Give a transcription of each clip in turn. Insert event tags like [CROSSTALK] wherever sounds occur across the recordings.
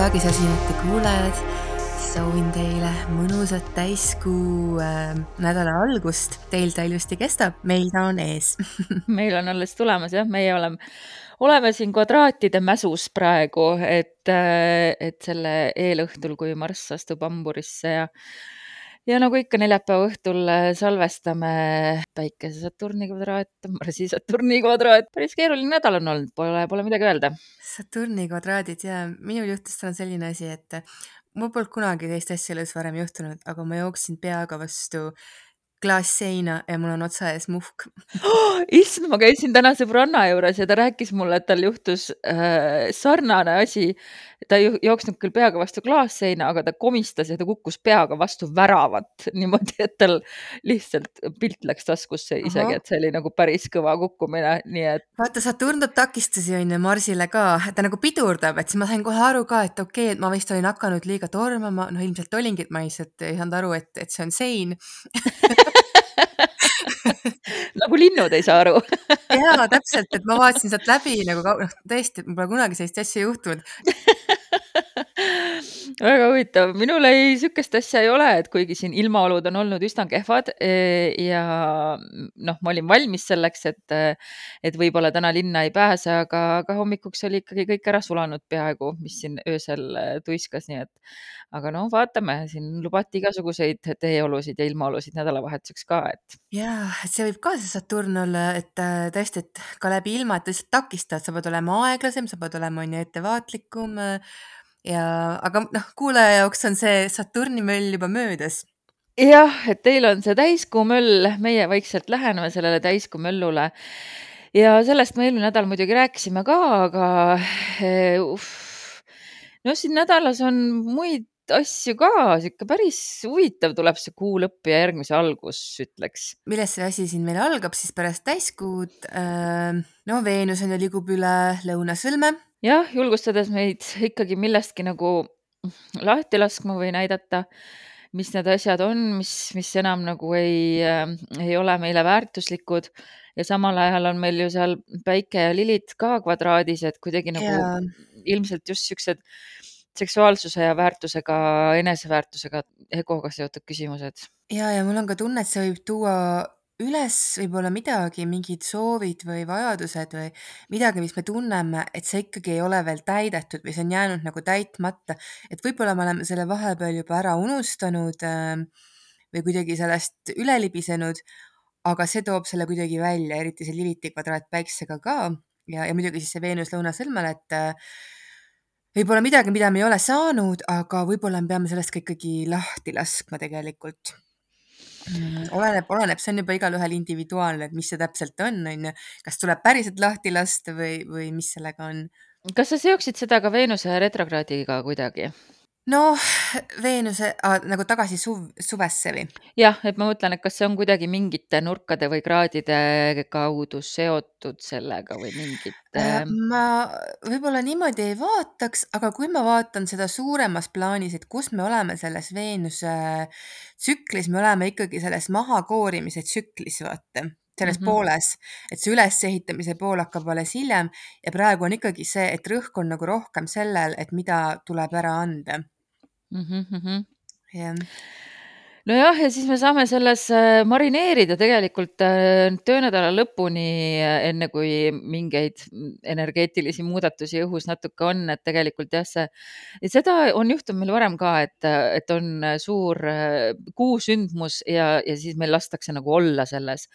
jaagisosinate kuulajad, soovin teile mõnusat täiskuu äh, nädala algust. Teil ta ilusti kestab, meil ta on ees. [LAUGHS] Meil on alles tulemas jah, meie oleme, oleme siin kvadraatide mäsus praegu, et, äh, et selle eelõhtul, kui Marss astub hamburisse ja ja nagu ikka neljapäeva õhtul äh, salvestame Päikese Saturni kvadraat, Marsi Saturni kvadraat. päris keeruline nädal on olnud, pole, pole midagi öelda. Saturni kvadraadid ja minul juhtus täna selline asi, et mul polnud kunagi teist asja elus varem juhtunud, aga ma jooksin peaga vastu klaasseina ja mul on otsa ees muhk oh,. [GASPS] issand, ma käisin täna sõbranna juures ja ta rääkis mulle, et tal juhtus äh, sarnane asi. ta ei jooksnud küll peaga vastu klaasseina, aga ta komistas ja ta kukkus peaga vastu väravat [LAUGHS] niimoodi, et tal lihtsalt pilt läks taskusse isegi, et see oli nagu päris kõva kukkumine, nii et. vaata, Saturn toob takistusi on ju Marsile ka, ta nagu pidurdab, et siis ma sain kohe aru ka, et okei okay,, et ma vist olin hakanud liiga tormama, noh ilmselt olingi, et ma lihtsalt ei saanud aru, et, et see on sein [LAUGHS] nagu linnud ei saa aru. Jaa, täpselt, et ma vaatasin sealt läbi nagu noh, tõesti, mul pole kunagi sellist asja juhtunud [LAUGHS] väga huvitav, minul ei, sihukest asja ei ole, et kuigi siin ilmaolud on olnud üsna kehvad e, ja noh, ma olin valmis selleks, et, et võib-olla täna linna ei pääse, aga, aga hommikuks oli ikkagi kõik ära sulanud peaaegu, mis siin öösel tuiskas, nii et aga noh, vaatame, siin lubati igasuguseid teeolusid ja ilmaolusid nädalavahetuseks ka, et. ja, et see võib ka see Saturn olla, et tõesti, et ka läbi ilma, et lihtsalt takistad, sa pead olema aeglasem, sa pead olema on ju ettevaatlikum ja, aga noh, kuulaja jaoks on see Saturni möll juba möödas. jah, et teil on see täiskuu möll, meie vaikselt läheneme sellele täiskuu möllule. ja sellest me eelmine nädal muidugi rääkisime ka, aga uh, no siin nädalas on muid asju ka, sihuke päris huvitav tuleb see kuu lõpp ja järgmise algus, ütleks. millest see asi siin meil algab siis pärast täiskuud? no Veenus on ju liigub üle lõunasõlme jah, julgustades meid ikkagi millestki nagu lahti laskma või näidata, mis need asjad on, mis, mis enam nagu ei äh,, ei ole meile väärtuslikud ja samal ajal on meil ju seal päike ja lilid ka kvadraadis, et kuidagi nagu ja. ilmselt just siuksed seksuaalsuse ja väärtusega, eneseväärtusega, egoga seotud küsimused. ja, ja mul on ka tunne, et see võib tuua üles võib-olla midagi, mingid soovid või vajadused või midagi, mis me tunneme, et see ikkagi ei ole veel täidetud või see on jäänud nagu täitmata. et võib-olla me oleme selle vahepeal juba ära unustanud äh, või kuidagi sellest üle libisenud, aga see toob selle kuidagi välja, eriti see Liliti kvadraat päiksega ka ja, ja muidugi siis see Veenus lõunasõlmel, et äh, võib-olla midagi, mida me ei ole saanud, aga võib-olla me peame sellest ka ikkagi lahti laskma tegelikult Mm, oleneb, oleneb, see on juba igalühel individuaalne, et mis see täpselt on, on ju. kas tuleb päriselt lahti lasta või, või mis sellega on? kas sa seoksid seda ka Veenuse retrokraadiga kuidagi? Noh, Veenuse ah, nagu tagasi suv, suvesse või? jah, et ma mõtlen, et kas see on kuidagi mingite nurkade või kraadide kaudu seotud sellega või mingite äh,? ma võib-olla niimoodi ei vaataks, aga kui ma vaatan seda suuremas plaanis, et kus me oleme selles Veenuse tsüklis, me oleme ikkagi selles mahakoorimise tsüklis, vaata selles mm -hmm. pooles, et see ülesehitamise pool hakkab alles hiljem ja praegu on ikkagi see, et rõhk on nagu rohkem sellel, et mida tuleb ära anda mm. -hmm. jah nojah, ja siis me saame selles äh, marineerida tegelikult äh, töönädala lõpuni, äh, enne kui mingeid energeetilisi muudatusi õhus natuke on, et tegelikult jah, see, seda on juhtunud meil varem ka, et, et on suur kuusündmus ja, ja siis meil lastakse nagu olla selles.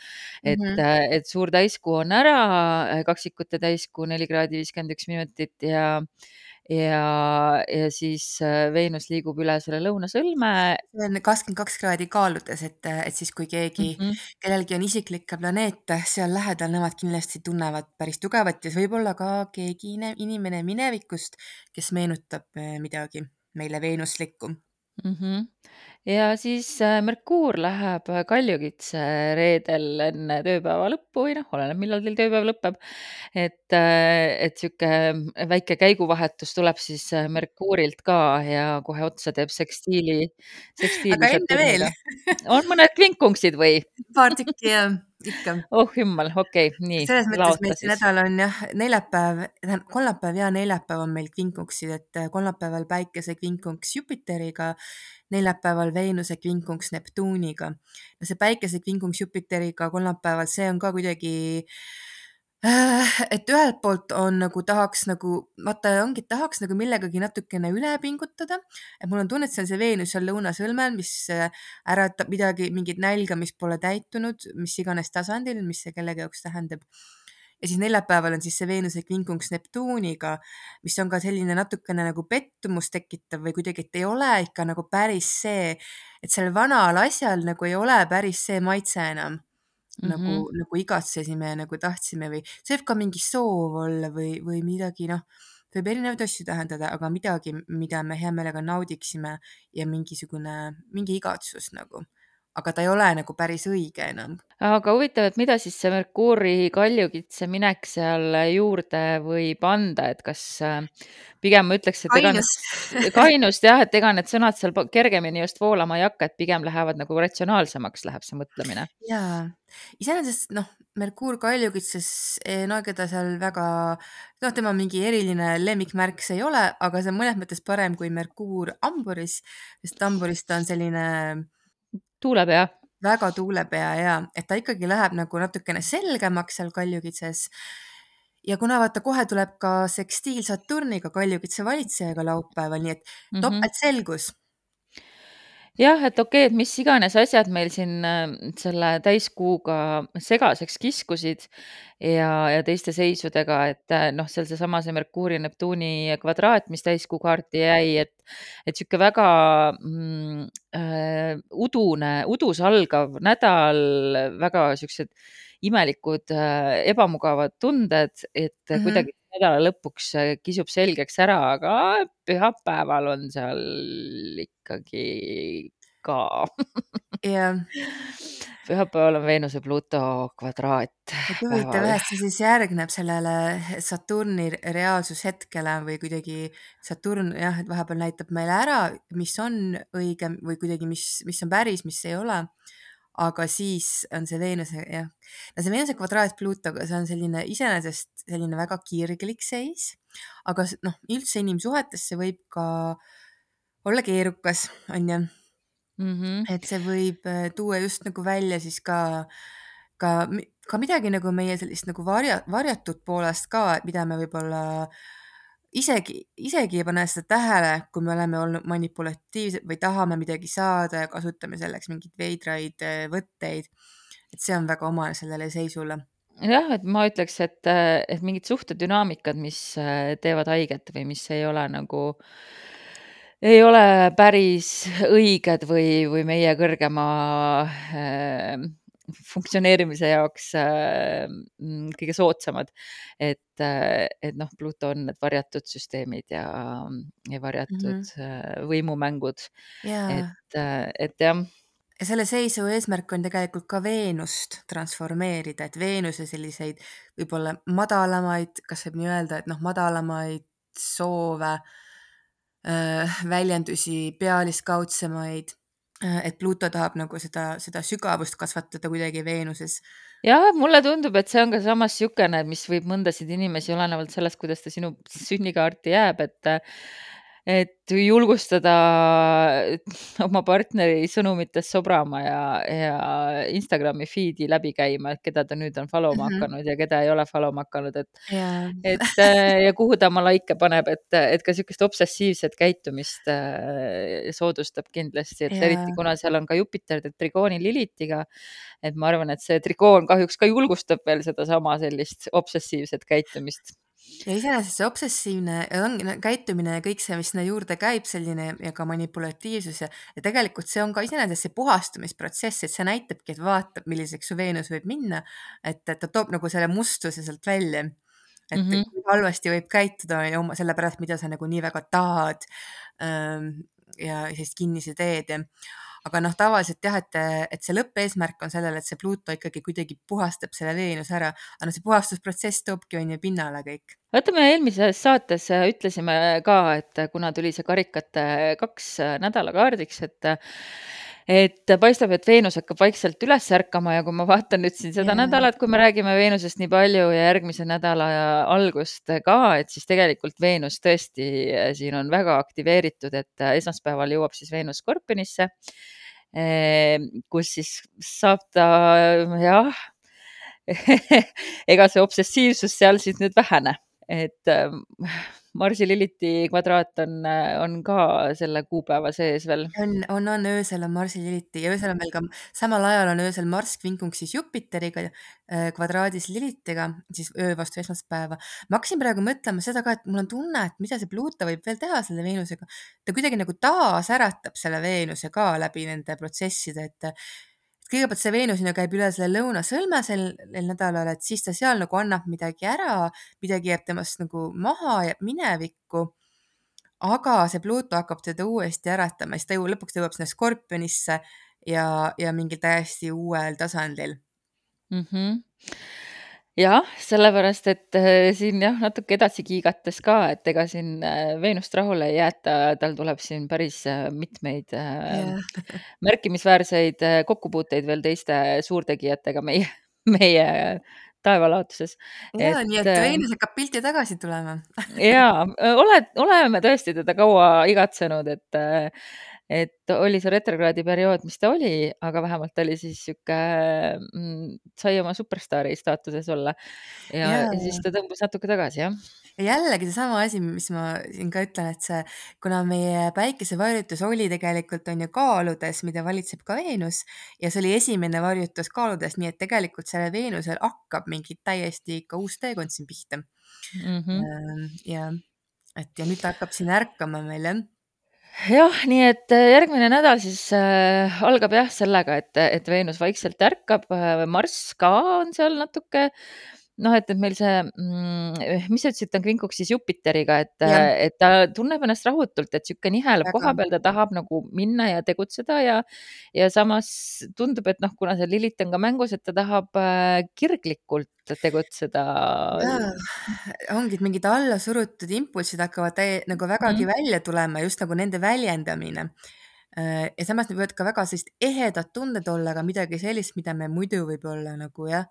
et mm, -hmm. et suur täiskuu on ära, kaksikute täiskuu neli kraadi viiskümmend üks minutit ja ja, ja siis äh, Veenus liigub üle selle lõunasõlme. see on kakskümmend kaks kraadi kaaludes, et, et siis, kui keegi mm, -hmm. kellelgi on isiklikke planeete seal lähedal, nemad kindlasti tunnevad päris tugevalt ja see võib olla ka keegi inimene minevikust, kes meenutab äh, midagi meile veenuslikku mm. -hmm ja siis äh, Merkuur läheb äh, Kaljukitse reedel enne tööpäeva lõppu või noh, oleneb, millal teil tööpäev lõpeb. et, äh, et sihuke väike käiguvahetus tuleb siis Merkuurilt ka ja kohe otsa teeb sekstiili, sekstiili. aga enne veel on mõned kvinkungsid või? paar tükki jah Ikka. Oh jummal, okei, nii, Selles mõttes meil see nädal on jah, neljapäev, tähendab kolmapäev ja neljapäev on meil kvinkungsid, et kolmapäeval Päikese kvinkunks Jupiteriga, neljapäeval Veenuse kvinkunks Neptuuniga. see Päikese kvinkunks Jupiteriga kolmapäeval, see on ka kuidagi et ühelt poolt on nagu tahaks nagu, vaata ongi, tahaks nagu millegagi natukene üle pingutada. et mul on tunne, et see on see Veenus seal lõunasõlmel, mis äratab midagi, mingit nälga, mis pole täitunud, mis iganes tasandil, mis see kellegi jaoks tähendab. ja siis neljapäeval on siis see Veenuse kvinkunks Neptuuniga, mis on ka selline natukene nagu pettumust tekitav või kuidagi, et ei ole ikka nagu päris see, et sellel vanal asjal nagu ei ole päris see maitse enam mm. nagu -hmm. nagu igatsesime ja nagu tahtsime või see võib ka mingi soov olla või, või midagi, noh, võib erinevaid asju tähendada, aga midagi, mida me hea meelega naudiksime ja mingisugune, mingi igatsus nagu. Aga ta ei ole nagu päris õige enam. aga huvitav, et mida siis see Merkuuri kaljukitse minek seal juurde võib anda, et kas pigem ma ütleks, et ega need [LAUGHS] kainust jah, et ega need sõnad seal kergemini just voolama ei hakka, et pigem lähevad nagu ratsionaalsemaks läheb see mõtlemine. jaa, iseenesest noh, Merkuur kaljukitses, no ega ta seal väga, noh, tema mingi eriline lemmikmärk see ei ole, aga see on mõnes mõttes parem kui Merkuur hamburis, sest hamburis ta on selline tuulepea. väga tuulepea ja, et ta ikkagi läheb nagu natukene selgemaks seal kaljukitses. ja kuna vaata, kohe tuleb ka sekstiil Saturniga kaljukitse valitsejaga laupäeval, nii et mm -hmm. topeltselgus jah, et okei et mis iganes asjad meil siin selle täiskuuga segaseks kiskusid ja, ja teiste seisudega, et noh, seal seesama see Merkuuri, Neptuuni kvadraat, mis täiskuu kaarti jäi, et, et sihuke väga mm, äh, udune, udus algav nädal, väga siuksed imelikud äh,, ebamugavad tunded, et mm -hmm. kuidagi nädala lõpuks kisub selgeks ära, aga pühapäeval on seal ikkagi ka jah. pühapäeval on Veenuse Pluto kvadraat. huvitav jah, et see siis järgneb sellele Saturni reaalsushetkele või kuidagi Saturn jah, et vahepeal näitab meile ära, mis on õige või kuidagi, mis, mis on päris, mis ei ole aga siis on see Veenuse jah, no see Veenuse kvadraat Pluutoga, see on selline iseenesest selline väga kirglik seis, aga noh, üldse inimsuhetes see võib ka olla keerukas, on ju mm. -hmm. et see võib tuua just nagu välja siis ka, ka, ka midagi nagu meie sellist nagu varja, varjatud poolest ka, mida me võib-olla isegi, isegi ei pane seda tähele, kui me oleme olnud manipulatiivsed või tahame midagi saada ja kasutame selleks mingeid veidraid võtteid. et see on väga omane sellele seisule. jah, et ma ütleks, et, et mingid suhtedünaamikad, mis teevad haiget või mis ei ole nagu, ei ole päris õiged või, või meie kõrgema äh, funktsioneerimise jaoks äh, kõige soodsamad. et, et noh, Pluto on need varjatud süsteemid ja, ja varjatud mm -hmm. võimumängud. et, et jah ja selle seisu eesmärk on tegelikult ka Veenust transformeerida, et Veenuse selliseid võib-olla madalamaid, kas võib nii öelda, et noh, madalamaid soove äh,, väljendusi, pealiskaudsemaid et Pluto tahab nagu seda, seda sügavust kasvatada kuidagi Veenuses. jah, mulle tundub, et see on ka samas niisugune, mis võib mõndasid inimesi olenevalt sellest, kuidas ta sinu sünnikaarti jääb, et et julgustada [LAUGHS] oma partneri sõnumites sobrama ja, ja Instagrami feed'i läbi käima, et keda ta nüüd on follow ma mm -hmm. hakanud ja keda ei ole follow ma hakanud, et yeah. et ja kuhu ta oma likee paneb, et, et ka niisugust obsessiivset käitumist soodustab kindlasti, et yeah. eriti kuna seal on ka Jupiter trigooni Lilitiga, et ma arvan, et see trigoon kahjuks ka julgustab veel sedasama sellist obsessiivset käitumist ja iseenesest see obsessiivne ongi käitumine ja kõik see, mis sinna juurde käib, selline ja ka manipulatiivsus ja, ja tegelikult see on ka iseenesest see puhastumisprotsess, et see näitabki, et vaatab, milliseks su Veenus võib minna, et, et ta toob nagu selle mustuse sealt välja. et mm -hmm. halvasti võib käituda on ju oma sellepärast, mida sa nagu nii väga tahad ähm, ja sellist kinnise teed ja aga noh, tavaliselt jah, et, et see lõppeesmärk on sellel, et see Pluto ikkagi kuidagi puhastab selle Veenuse ära, aga noh, see puhastusprotsess toobki on ju pinnale kõik. vaata, me eelmises saates ütlesime ka, et kuna tuli see karikate kaks nädalakaardiks, et et paistab, et Veenus hakkab vaikselt üles ärkama ja kui ma vaatan nüüd siin seda Jaa. nädalat, kui me räägime Veenusest nii palju ja järgmise nädala algust ka, et siis tegelikult Veenus tõesti siin on väga aktiveeritud, et esmaspäeval jõuab siis Veenus Skorpionisse, kus siis saab ta jah, [LAUGHS] ega see obsessiivsus seal siis nüüd vähene, et Marsi Liliti kvadraat on, on ka selle kuupäeva sees veel. on, on, on öösel on Marsi Liliti ja öösel on meil ka samal ajal on öösel Marss kvinkungsis Jupiteriga äh, kvadraadis Lilitiga, siis öö vastu esmaspäeva. ma hakkasin praegu mõtlema seda ka, et mul on tunne, et mida see Pluto võib veel teha selle Veenusega. ta kuidagi nagu taasäratab selle Veenuse ka läbi nende protsesside, et kõigepealt see Veenus on ju käib üle selle lõunasõlme sel nädalal, et siis ta seal nagu annab midagi ära, midagi jääb temast nagu maha, jääb minevikku. aga see Pluto hakkab teda uuesti äratama, siis ta ju lõpuks jõuab sinna Skorpionisse ja, ja mingil täiesti uuel tasandil mm. -hmm jah, sellepärast et äh, siin jah, natuke edasi kiigates ka, et ega siin äh, Veenust rahule ei jäeta, tal tuleb siin päris äh, mitmeid yeah. [LAUGHS] märkimisväärseid kokkupuuteid veel teiste suurtegijatega meie, meie taevalaotuses. ja nii, et Veenus hakkab pilti tagasi tulema [LAUGHS] ja oled, oleme tõesti teda kaua igatsenud, et et oli see retrokraadi periood, mis ta oli, aga vähemalt oli siis sihuke mm,, sai oma superstaari staatuses olla. ja, ja siis ta tõmbus natuke tagasi, jah. ja jällegi seesama asi, mis ma siin ka ütlen, et see, kuna meie päikesevarjutus oli tegelikult on ju kaaludes, mida valitseb ka Veenus ja see oli esimene varjutus kaaludes, nii et tegelikult sellel Veenusel hakkab mingi täiesti ikka uus teekond siin pihta mm. -hmm. ja, et ja nüüd ta hakkab siin ärkama meil jah jah, nii et äh, järgmine nädal siis äh, algab jah sellega, et, et Veenus vaikselt ärkab, äh, Marss ka on seal natuke noh, et, et meil see mm,, mis sa ütlesid, ta on kvinkuks siis Jupiteriga, et, et ta tunneb ennast rahutult, et sihuke niheleb koha peal, ta tahab nagu minna ja tegutseda ja, ja samas tundub, et noh, kuna see Lilith on ka mängus, et ta tahab äh, kirglikult tegutseda. ongi, et mingid allasurutud impulsid hakkavad täie, nagu vägagi mm. välja tulema, just nagu nende väljendamine äh, ja samas need võivad ka väga sellist ehedad tunded olla, aga midagi sellist, mida me muidu võib-olla nagu jah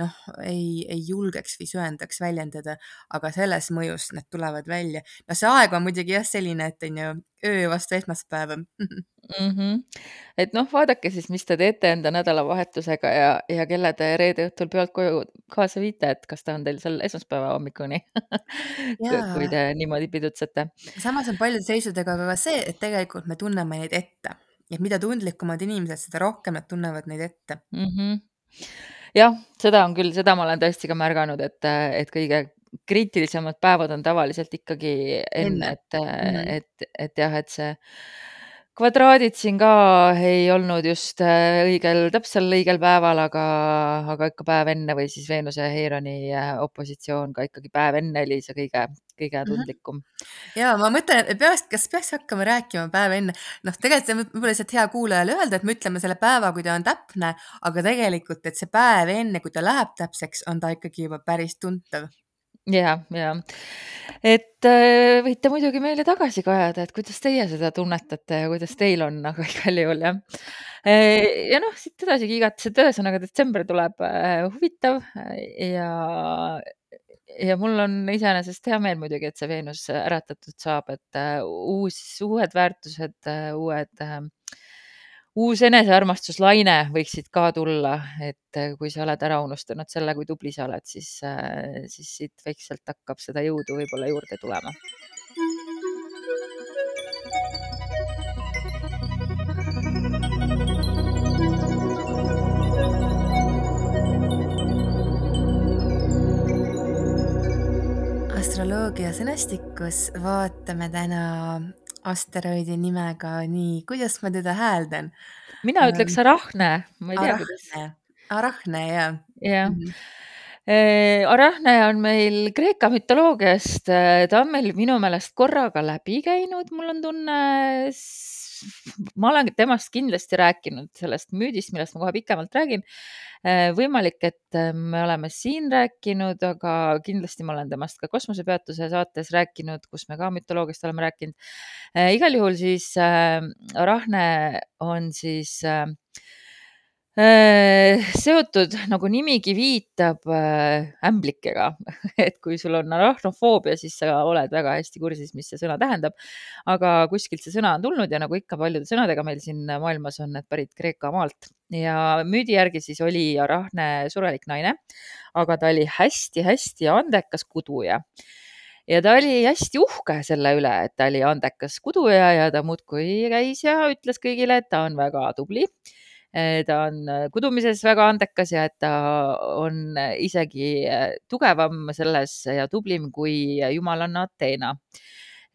noh, ei, ei julgeks või söandaks väljendada, aga selles mõjus need tulevad välja. no see aeg on muidugi jah, selline, et on ju öö vastu esmaspäeva mm. -hmm. et noh, vaadake siis, mis te teete enda nädalavahetusega ja, ja kelle te reede õhtul pealt koju kaasa viite, et kas ta on teil seal esmaspäeva hommikuni [LAUGHS] kui te niimoodi pidutsete. samas on paljude seisudega ka see, et tegelikult me tunneme neid ette, et mida tundlikumad inimesed, seda rohkem nad tunnevad neid ette mm. -hmm jah, seda on küll, seda ma olen tõesti ka märganud, et, et kõige kriitilisemad päevad on tavaliselt ikkagi enne, et mm, -hmm. et, et jah, et see kvadraadid siin ka ei olnud just äh, õigel, täpsel õigel päeval, aga, aga ikka päev enne või siis Veenuse ja Heironi äh, opositsioon ka ikkagi päev enne oli see kõige, kõige mhm. tundlikum mm. -hmm. ja ma mõtlen, et peaks, kas peaks hakkama rääkima päev enne, noh, tegelikult see võib-olla lihtsalt hea kuulajale öelda, et me ütleme selle päeva, kui ta on täpne, aga tegelikult, et see päev enne, kui ta läheb täpseks, on ta ikkagi juba päris tuntav ja, ja et äh, võite muidugi meile tagasi ka ajada, et kuidas teie seda tunnetate ja kuidas teil on, aga [LAUGHS] igal juhul jah. Äh, ja noh, siit edasi kiigates, et ühesõnaga detsember tuleb äh, huvitav ja, ja mul on iseenesest hea meel muidugi, et see Veenus äratatud saab, et uus, uued väärtused, uued uus enesearmastuslaine võiks siit ka tulla, et äh, kui sa oled ära unustanud selle, kui tubli sa oled, siis, äh, siis siit vaikselt hakkab seda jõudu võib-olla juurde tulema. astroloogia sõnastikus vaatame täna asteroidi nimega, nii, kuidas ma teda hääldan? mina ähm, ütleks Arahne, ma ei tea, kuidas. Arahne, jaa. jah mm -hmm. Arahne on meil Kreeka mütoloogiast, ta on meil minu meelest korraga läbi käinud, mul on tunne ma olen temast kindlasti rääkinud, sellest müüdist, millest ma kohe pikemalt räägin. võimalik, et me oleme siin rääkinud, aga kindlasti ma olen temast ka kosmosepeatuse saates rääkinud, kus me ka mütoloogiast oleme rääkinud. igal juhul siis Rahne on siis äh, Äh, seotud, nagu nimigi viitab, äh, ämblikega. [LAUGHS] et kui sul on arahnofoobia, siis sa oled väga hästi kursis, mis see sõna tähendab. aga kuskilt see sõna on tulnud ja nagu ikka paljude sõnadega meil siin maailmas on need pärit Kreeka maalt ja müüdi järgi siis oli Arahne surelik naine, aga ta oli hästi-hästi andekas kuduja ja ta oli hästi uhke selle üle, et ta oli andekas kuduja ja ta muudkui käis ja ütles kõigile, et ta on väga tubli ta on eh, kudumises väga andekas ja et ta on isegi eh, tugevam selles ja tublim kui jumalanna Ateena.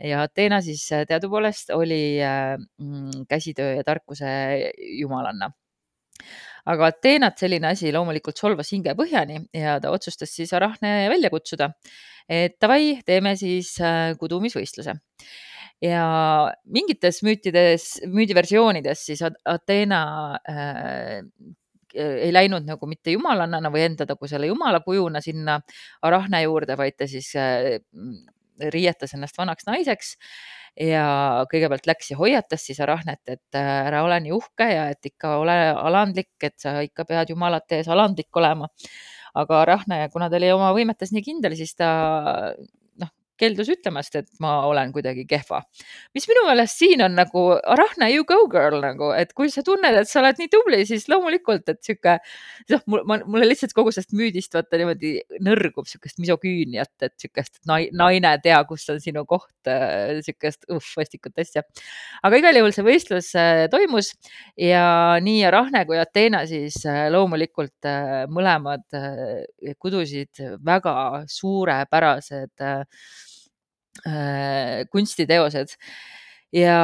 ja Ateena siis teadupoolest oli mm, käsitöö ja tarkuse jumalanna aga Ateenat selline asi loomulikult solvas hinge põhjani ja ta otsustas siis Arahne välja kutsuda. et davai, teeme siis kudumisvõistluse ja mingites müütides, müüdiversioonides siis Ateena äh, ei läinud nagu mitte jumalannana või enda nagu selle jumala kujuna sinna Arahne juurde, vaid ta siis äh, riietas ennast vanaks naiseks ja kõigepealt läks ja hoiatas siis Arahnet, et äh, ära ole nii uhke ja et ikka ole alandlik, et sa ikka pead jumalate ees alandlik olema. aga Arahne, kuna ta oli oma võimetes nii kindel, siis ta keeldus ütlemast, et ma olen kuidagi kehva. mis minu meelest siin on nagu Arahne, you go girl nagu, et kui sa tunned, et sa oled nii tubli, siis loomulikult, et sihuke, noh, mulle lihtsalt kogu sellest müüdist vaata niimoodi nõrgub sihukest misoküüniat, et sihukest naine, tea, kus on sinu koht, äh, sihukest uh, vastikut asja. aga igal juhul see võistlus äh, toimus ja nii Arahne kui Ateena siis äh, loomulikult mõlemad kudusid väga suurepärased Äh, kunstiteosed. Ja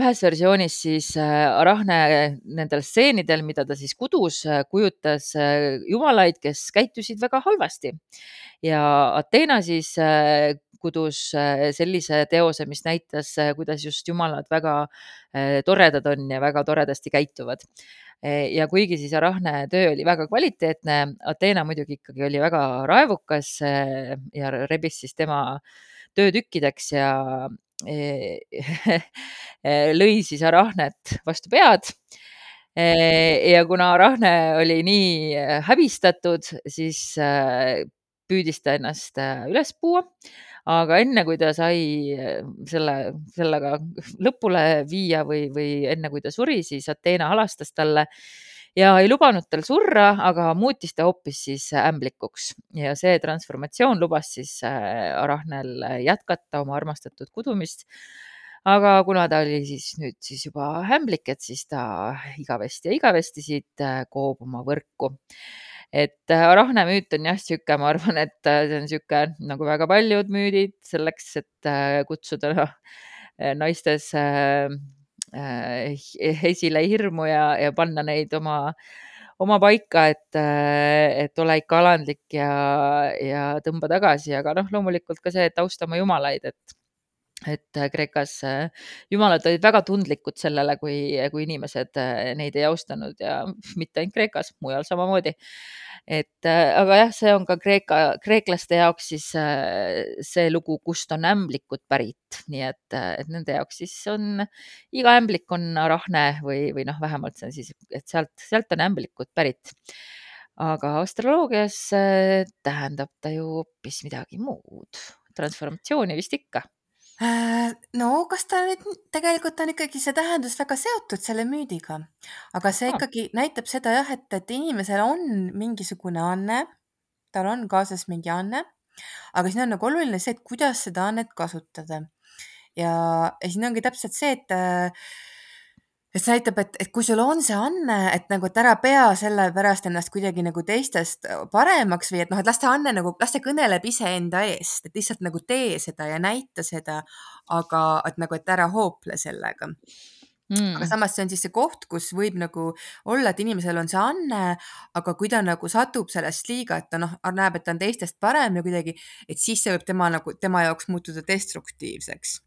ühes versioonis siis äh, Arahne nendel stseenidel, mida ta siis kudus, äh, kujutas jumalaid, kes käitusid väga halvasti. Ja Ateena siis kudus sellise teose, mis näitas, kuidas just jumalad väga toredad on ja väga toredasti käituvad. Ja kuigi siis Arahne töö oli väga kvaliteetne, Ateena muidugi ikkagi oli väga raevukas ja rebis siis tema töötükkideks ja e, lõi siis Arahnet vastu pead. E, ja kuna Arahne oli nii häbistatud, siis e, püüdis ta ennast üles puua aga enne kui ta sai selle, sellega lõpule viia või, või enne kui ta suri, siis Ateena halastas talle ja ei lubanud tal surra, aga muutis ta hoopis siis ämblikuks ja see transformatsioon lubas siis äh, Arahnel jätkata oma armastatud kudumist. aga kuna ta oli siis nüüd siis juba ämblik, et siis ta igavesti ja igavesti siit äh, koobuma võrku et äh, Arahne müüt on jah sihuke, ma arvan, et see on sihuke nagu väga paljud müüdid selleks, et kutsuda naistes Äh, esile hirmu ja, ja panna neid oma, oma paika, et, äh, et ole ikka alandlik ja, ja tõmba tagasi, aga noh, loomulikult ka see, et austa oma jumalaid, et et Kreekas jumalad olid väga tundlikud sellele, kui, kui inimesed neid ei austanud ja [LAUGHS] mitte ainult Kreekas, mujal samamoodi. Et äh, aga jah, see on ka Kreeka, kreeklaste jaoks siis äh, see lugu, kust on ämblikud pärit, nii et, äh, et nende jaoks siis on iga ämblik on arahne või, või noh, vähemalt see on siis, et sealt, sealt on ämblikud pärit. aga astroloogias tähendab ta ju hoopis midagi muud, transformatsiooni vist ikka. Äh, no kas ta nüüd tegelikult on ikkagi see tähendus väga seotud selle müüdiga, aga see ah. ikkagi näitab seda jah, et, et inimesel on mingisugune anne, tal on kaasas mingi anne, aga siin on nagu oluline see, et kuidas seda annet kasutada. ja, ja siin ongi täpselt see, et et see näitab, et, et kui sul on see anne, et nagu, et ära pea selle pärast ennast kuidagi nagu teistest paremaks või et noh, et las see anne nagu, las see kõneleb iseenda eest, et lihtsalt nagu tee seda ja näita seda, aga et nagu, et ära hoople sellega. Mm.. aga samas see on siis see koht, kus võib nagu olla, et inimesel on see anne, aga kui ta nagu satub sellest liiga, et ta noh, näeb, et ta on teistest parem ja kuidagi, et siis see võib tema nagu, tema jaoks muutuda destruktiivseks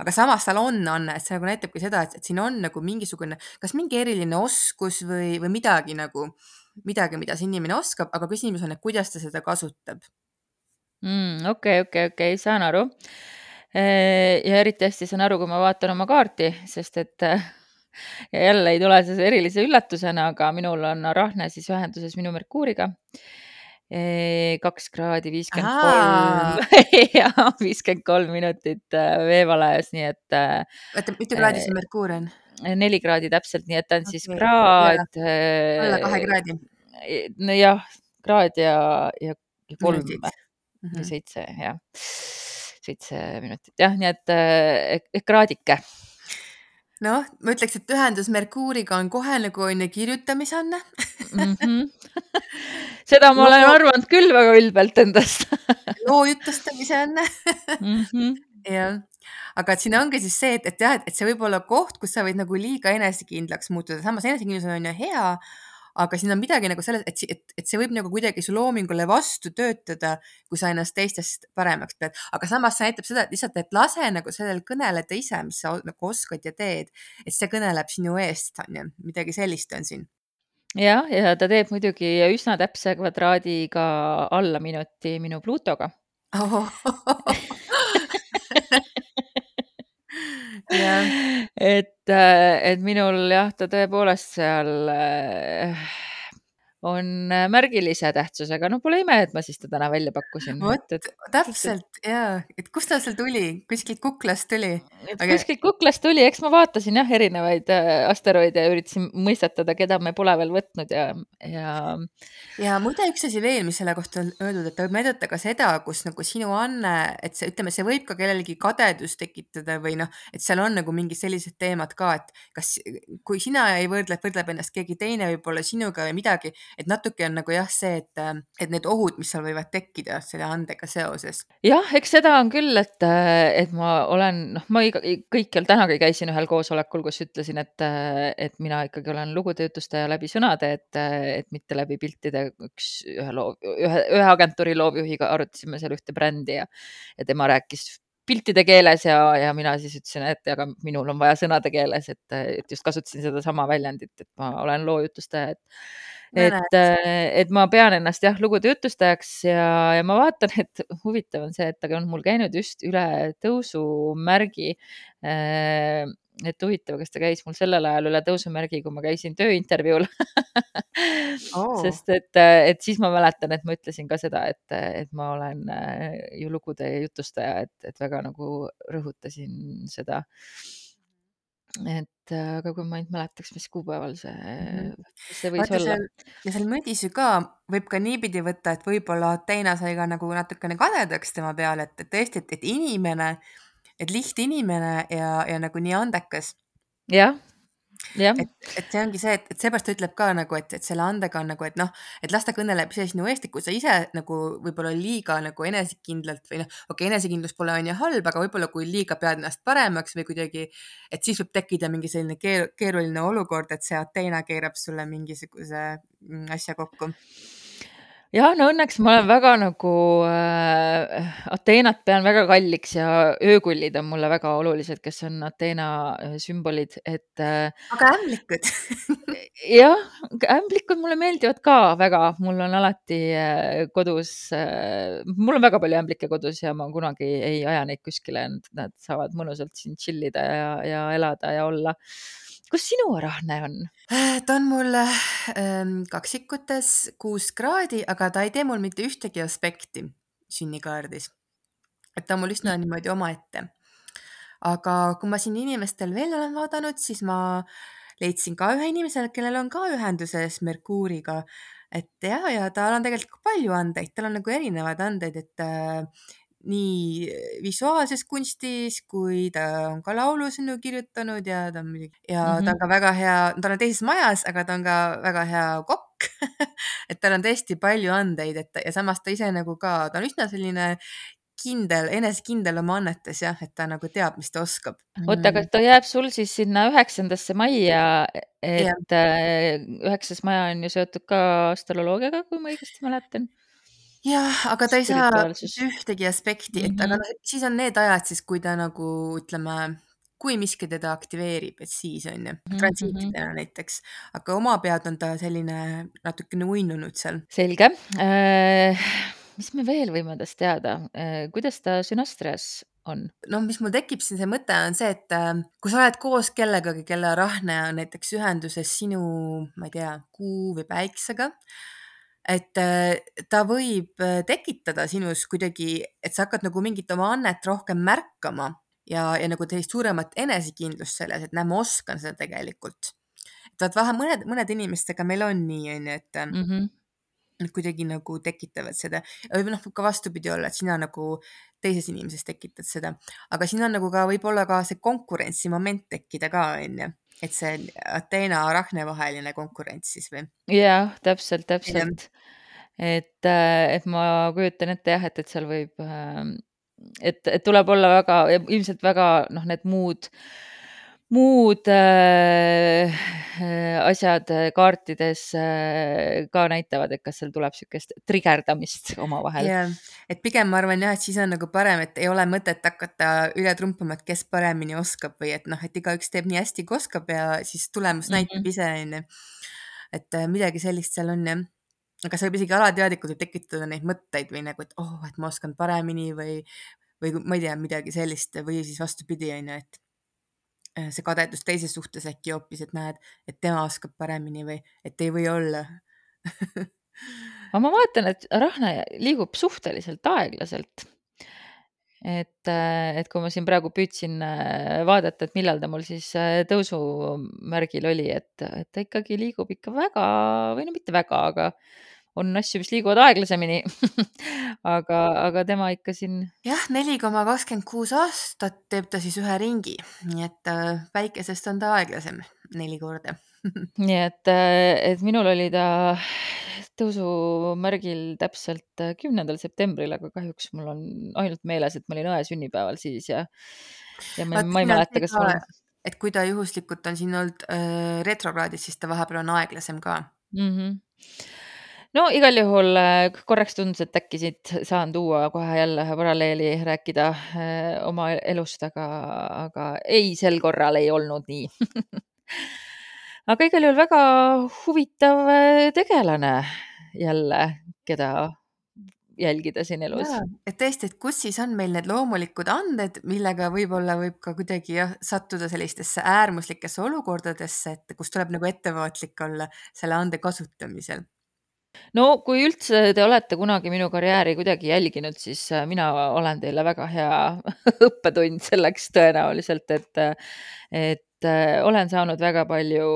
aga samas tal on anne, et see nagu näitabki seda, et, siin on nagu mingisugune, kas mingi eriline oskus või, või midagi nagu, midagi, mida see inimene oskab, aga küsimus on, et kuidas ta seda kasutab mm,. okei, okei, okei, saan aru. ja eriti hästi saan aru, kui ma vaatan oma kaarti, sest et [LAUGHS] ja jälle ei tule see erilise üllatusena, aga minul on Arahne siis ühenduses minu Merkuuriga. Kaks kraadi viiskümmend kolm [LAUGHS] ja viiskümmend kolm minutit veevalajas, nii et. oota, mitu kraadi sul Merkuur on? neli kraadi täpselt, nii et ta on okay, siis kraad. alla kahe kraadi. jah, kraad ja, ja kolm või mm -hmm. seitse, jah, seitse minutit, jah, nii et ehk kraadike noh, ma ütleks, et ühendus Merkuuriga on kohe nagu on ju kirjutamisanne mm. -hmm. [LAUGHS] seda ma olen arvanud küll väga ülbelt endast [LAUGHS] loo jutustamise anne mm. -hmm. jah, aga et siin ongi siis see, et, et jah, et see võib olla koht, kus sa võid nagu liiga enesekindlaks muutuda, samas enesekindlus on ju hea aga siin on midagi nagu selles, et, et, et see võib nagu kuidagi su loomingule vastu töötada, kui sa ennast teistest paremaks pead, aga samas see näitab seda, et lihtsalt, et lase nagu sellel kõneleda ise, mis sa nagu oskad ja teed, et see kõneleb sinu eest, on ju, midagi sellist on siin. Jah, ja ta teeb muidugi üsna täpse kvadraadiga alla minuti minu Pluutoga oh. [LAUGHS] jah. [LAUGHS] et, äh, et minul jah, ta tõepoolest seal äh, on märgilise tähtsusega, no pole ime, et ma siis ta täna välja pakkusin. vot, täpselt ja, et kust ta seal tuli, kuskilt kuklast tuli? Aga... kuskilt kuklast tuli, eks ma vaatasin jah, erinevaid äh, asteroide ja üritasin mõistatada, keda me pole veel võtnud ja, ja. ja muide, üks asi veel, mis selle kohta on öeldud, et võib näidata ka seda, kus nagu sinu anne, et see, ütleme, see võib ka kellelgi kadedust tekitada või noh, et seal on nagu mingid sellised teemad ka, et kas, kui sina ei võrdle, võrdleb ennast keegi teine võib-olla sinuga või midagi, et natuke on nagu jah, see, et, et need ohud, mis seal võivad tekkida selle andega seoses. jah, eks seda on küll, et, et ma olen, noh, ma iga, kõikjal tänagi käisin ühel koosolekul, kus ütlesin, et, et mina ikkagi olen lugutöötlustaja läbi sõnade, et, et mitte läbi piltide. üks, ühe loov, ühe, ühe agentuuri loovjuhiga arutasime seal ühte brändi ja, ja tema rääkis piltide keeles ja, ja mina siis ütlesin, et aga minul on vaja sõnade keeles, et, et just kasutasin sedasama väljendit, et ma olen loojutustaja, et et, et ma pean ennast jah, lugude jutustajaks ja, ja ma vaatan, et huvitav on see, et ta on mul käinud just üle tõusumärgi. Äh, et huvitav, kas ta käis mul sellel ajal üle tõusumärgi, kui ma käisin tööintervjuul [LAUGHS] oh. sest et, et siis ma mäletan, et ma ütlesin ka seda, et, et ma olen äh, ju lugude jutustaja, et, et väga nagu rõhutasin seda et äh, aga kui ma ainult mäletaks, mis kuupäeval see -hmm. see võis Vaata, olla. ja seal mõdis ju ka võib ka niipidi võtta, et võib-olla Teina sai ka nagu natukene kadedaks tema peale, et, et tõesti, et, et inimene, et lihtinimene ja, ja nagu nii andekas. jah, et, et see ongi see, et, et seepärast ta ütleb ka nagu, et, et selle andega on nagu, et noh, et las ta kõneleb ise sinu eest, et kui sa ise nagu võib-olla liiga nagu enesekindlalt või noh, okei okay,, enesekindlus pole on ju halb, aga võib-olla kui liiga pead ennast paremaks või kuidagi, et siis võib tekkida mingi selline keer, keeruline olukord, et see Ateena keerab sulle mingisuguse mm, asja kokku jah, no õnneks ma olen väga nagu äh, Ateenat pean väga kalliks ja öökullid on mulle väga olulised, kes on Ateena äh, sümbolid, et äh,. aga ämblikud [LAUGHS] jah, ämblikud mulle meeldivad ka väga, mul on alati äh, kodus äh,, mul on väga palju ämblikke kodus ja ma kunagi ei aja neid kuskile, nad saavad mõnusalt siin chill ida ja, ja elada ja olla kus sinu arahne on? ta on mul ähm, kaksikutes kuus kraadi, aga ta ei tee mul mitte ühtegi aspekti sünnikaardis. et ta on mul üsna niimoodi omaette. aga kui ma siin inimestel veel olen vaadanud, siis ma leidsin ka ühe inimese, kellel on ka ühenduses Merkuuriga, et ja, ja tal on tegelikult palju andeid, tal on nagu erinevaid andeid, et äh, nii visuaalses kunstis kui ta on ka laulusõnu kirjutanud ja ta on muidugi ja mm -hmm. ta on ka väga hea, ta on teises majas, aga ta on ka väga hea kokk [LAUGHS] et tal on tõesti palju andeid, et ja samas ta ise nagu ka, ta on üsna selline kindel, enesekindel oma annetes jah, et ta nagu teab, mis ta oskab. oota, aga ta jääb sul siis sinna üheksandasse majja, et üheksas maja on ju seotud ka astroloogiaga, kui ma õigesti mäletan Jah, aga ta ei saa spirituaalsus. ühtegi aspekti, et aga Mhm. noh, siis on need ajad siis, kui ta nagu ütleme, kui miski teda aktiveerib, et siis on ju, Mhm, mhm. transiitidena näiteks, aga omapead on ta selline natukene uinunud seal. Selge. Mis me veel võime tast teada? Kuidas ta sünastrias on? No mis mul tekib siin see mõte on see, et kui sa oled koos kellegagi, kelle rahne on näiteks ühenduses sinu, ma ei tea, Kuu või Päiksega, et ta võib tekitada sinus kuidagi, et sa hakkad nagu mingit oma annet rohkem märkama ja, ja nagu sellist suuremat enesekindlust selles, et näe, ma oskan seda tegelikult. et vaat vähe mõned, mõned inimestega meil on nii, on ju, et Mhm. Nad kuidagi nagu tekitavad seda või noh, ka vastupidi olla, et sina nagu teises inimeses tekitad seda, aga siin on nagu ka võib-olla ka see konkurentsimoment tekkida ka, on ju, et see Ateena, Arachne vaheline konkurents siis või? jah, täpselt, täpselt. et, et ma kujutan ette jah, et, et seal võib, et, et tuleb olla väga, ilmselt väga noh, need muud, muud äh, asjad kaartides äh, ka näitavad, et kas seal tuleb niisugust trigerdamist omavahel. jah, et pigem ma arvan jah, et siis on nagu parem, et ei ole mõtet hakata üle trumpama, et kes paremini oskab või et noh, et igaüks teeb nii hästi, kui oskab ja siis tulemus näitab ise, on ju. et midagi sellist seal on jah. aga see võib isegi alateadlikult tekitada neid mõtteid või nagu, et oh, et ma oskan paremini või, või ma ei tea, midagi sellist või siis vastupidi, on ju, et see kadedus teise suhtes äkki hoopis, et näed, et tema oskab paremini või et ei või olla [LAUGHS] aga ma vaatan, et Rahne liigub suhteliselt aeglaselt. et, et kui ma siin praegu püüdsin vaadata, et millal ta mul siis tõusumärgil oli, et, et ta ikkagi liigub ikka väga või no mitte väga, aga on asju, mis liiguvad aeglasemini [LAUGHS] aga, aga tema ikka siin. jah, neli koma kakskümmend kuus aastat teeb ta siis ühe ringi, nii et päikesest on ta aeglasem neli korda [LAUGHS] nii et, et minul oli ta tõusumärgil täpselt kümnendal septembril, aga kahjuks mul on ainult meeles, et ma olin õe sünnipäeval siis ja, ja ma, ma ei mäleta, kas ka, mul. et kui ta juhuslikult on siin olnud äh, retrokraadis, siis ta vahepeal on aeglasem ka mm. -hmm. No igal juhul korraks tundus, et äkki siit saan tuua kohe jälle ühe paralleeli, rääkida äh, oma elust, aga, aga ei, sel korral ei olnud nii [LAUGHS] aga igal juhul väga huvitav tegelane jälle, keda jälgida siin elus. et tõesti, et kus siis on meil need loomulikud anded, millega võib-olla võib ka kuidagi jah, sattuda sellistesse äärmuslikesse olukordadesse, et kus tuleb nagu ettevaatlik olla selle ande kasutamisel. No kui üldse te olete kunagi minu karjääri kuidagi jälginud, siis mina olen teile väga hea [LAUGHS] õppetund selleks tõenäoliselt, et, et olen saanud väga palju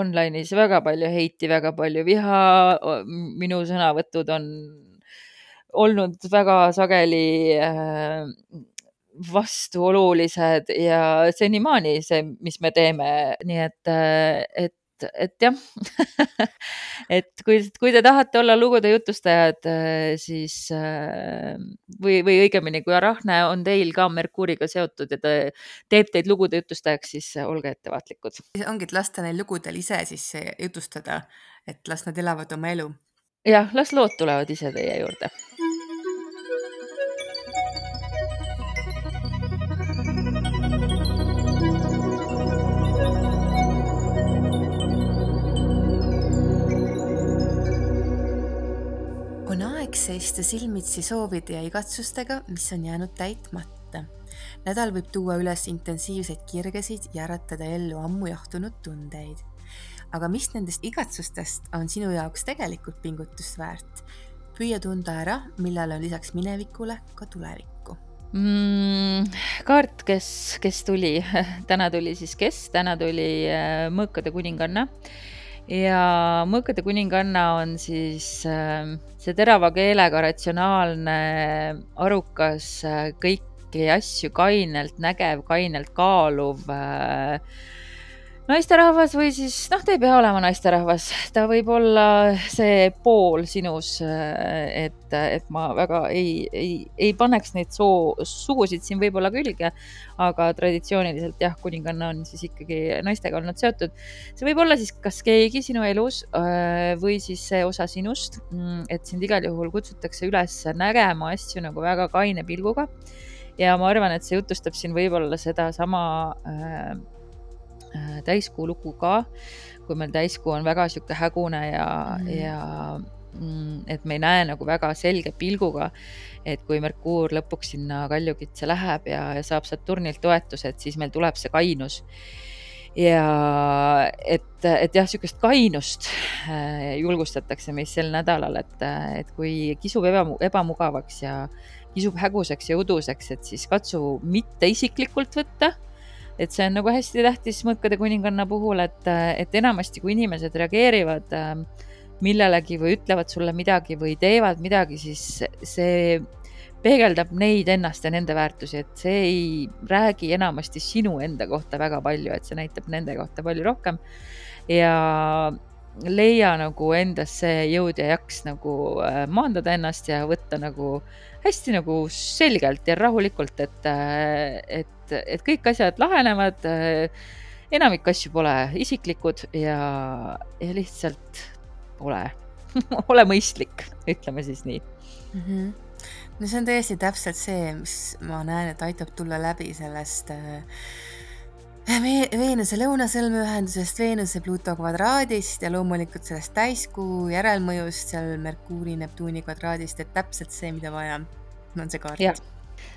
online'is väga palju heiti, väga palju viha. minu sõnavõtud on olnud väga sageli äh, vastuolulised ja senimaani see, mis me teeme, nii et, et, et jah [LAUGHS] et kui, kui te tahate olla lugude jutustajad, siis või, või õigemini, kui Arahne on teil ka Merkuuriga seotud ja ta teeb teid lugude jutustajaks, siis olge ettevaatlikud. ongi, et lasta neil lugudel ise siis jutustada, et las nad elavad oma elu. jah, las lood tulevad ise teie juurde seista silmitsi soovide ja igatsustega, mis on jäänud täitmata. nädal võib tuua üles intensiivseid kirgesid ja äratada ellu ammu jahtunud tundeid. aga mis nendest igatsustest on sinu jaoks tegelikult pingutust väärt? püüa tunda ära, millal on lisaks minevikule ka tulevikku mm,. kaart, kes, kes tuli [LAUGHS] täna tuli siis kes, täna tuli mõõkade kuninganna ja mõõkade kuninganna on siis see terava keelega ratsionaalne, arukas, kõiki asju kainelt nägev, kainelt kaaluv, naisterahvas või siis noh, ta ei pea olema naisterahvas, ta võib olla see pool sinus, et, et ma väga ei, ei, ei paneks neid soo, sugusid siin võib-olla külge, aga traditsiooniliselt jah, kuninganna on siis ikkagi naistega olnud seotud. see võib olla siis kas keegi sinu elus äh, või siis see osa sinust, mm, et sind igal juhul kutsutakse üles nägema asju nagu väga kaine pilguga. Ja ma arvan, et see jutustab siin võib-olla sedasama äh, täiskuu lugu ka, kui meil täiskuu on väga sihuke hägune ja mm, ja mm, et me ei näe nagu väga selge pilguga, et kui Merkuur lõpuks sinna kaljukitse läheb ja, ja saab Saturnilt toetuse, et siis meil tuleb see kainus. ja et, et jah, sihukest kainust äh, julgustatakse meis sel nädalal, et, et kui kisub eba, ebamugavaks ja kisub häguseks ja uduseks, et siis katsu mitte isiklikult võtta et see on nagu hästi tähtis mõõkade kuninganna puhul, et, et enamasti, kui inimesed reageerivad äh, millelegi või ütlevad sulle midagi või teevad midagi, siis see peegeldab neid ennast ja nende väärtusi, et see ei räägi enamasti sinu enda kohta väga palju, et see näitab nende kohta palju rohkem. ja leia nagu endas see jõud ja jaks nagu äh, maandada ennast ja võtta nagu hästi nagu selgelt ja rahulikult, et, äh, et, et kõik asjad lahenevad. Äh, enamik asju pole isiklikud ja, ja lihtsalt ole [LAUGHS] ole mõistlik, ütleme siis nii mm. -hmm. no see on täiesti täpselt see, mis ma näen, et aitab tulla läbi sellest äh, Veenuse lõunasõlmeühendusest, Veenuse Pluto kvadraadist ja loomulikult sellest täiskuu järelmõjust seal Merkuuri Neptuuni kvadraadist, et täpselt see, mida vaja on see kaart.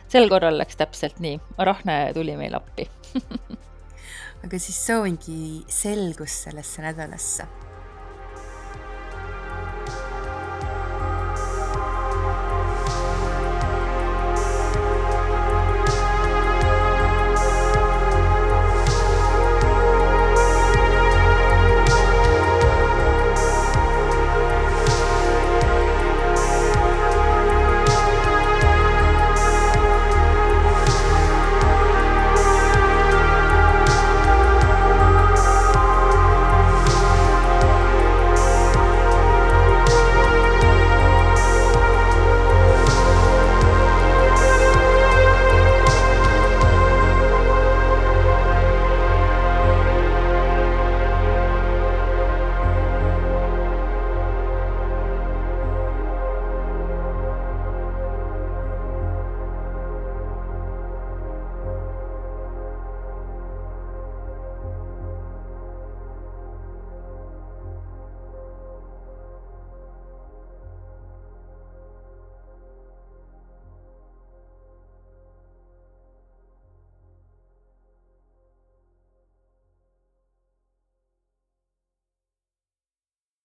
sel korral läks täpselt nii, Arahne tuli meile appi. [LAUGHS] Aga siis soovingi selgust sellesse nädalasse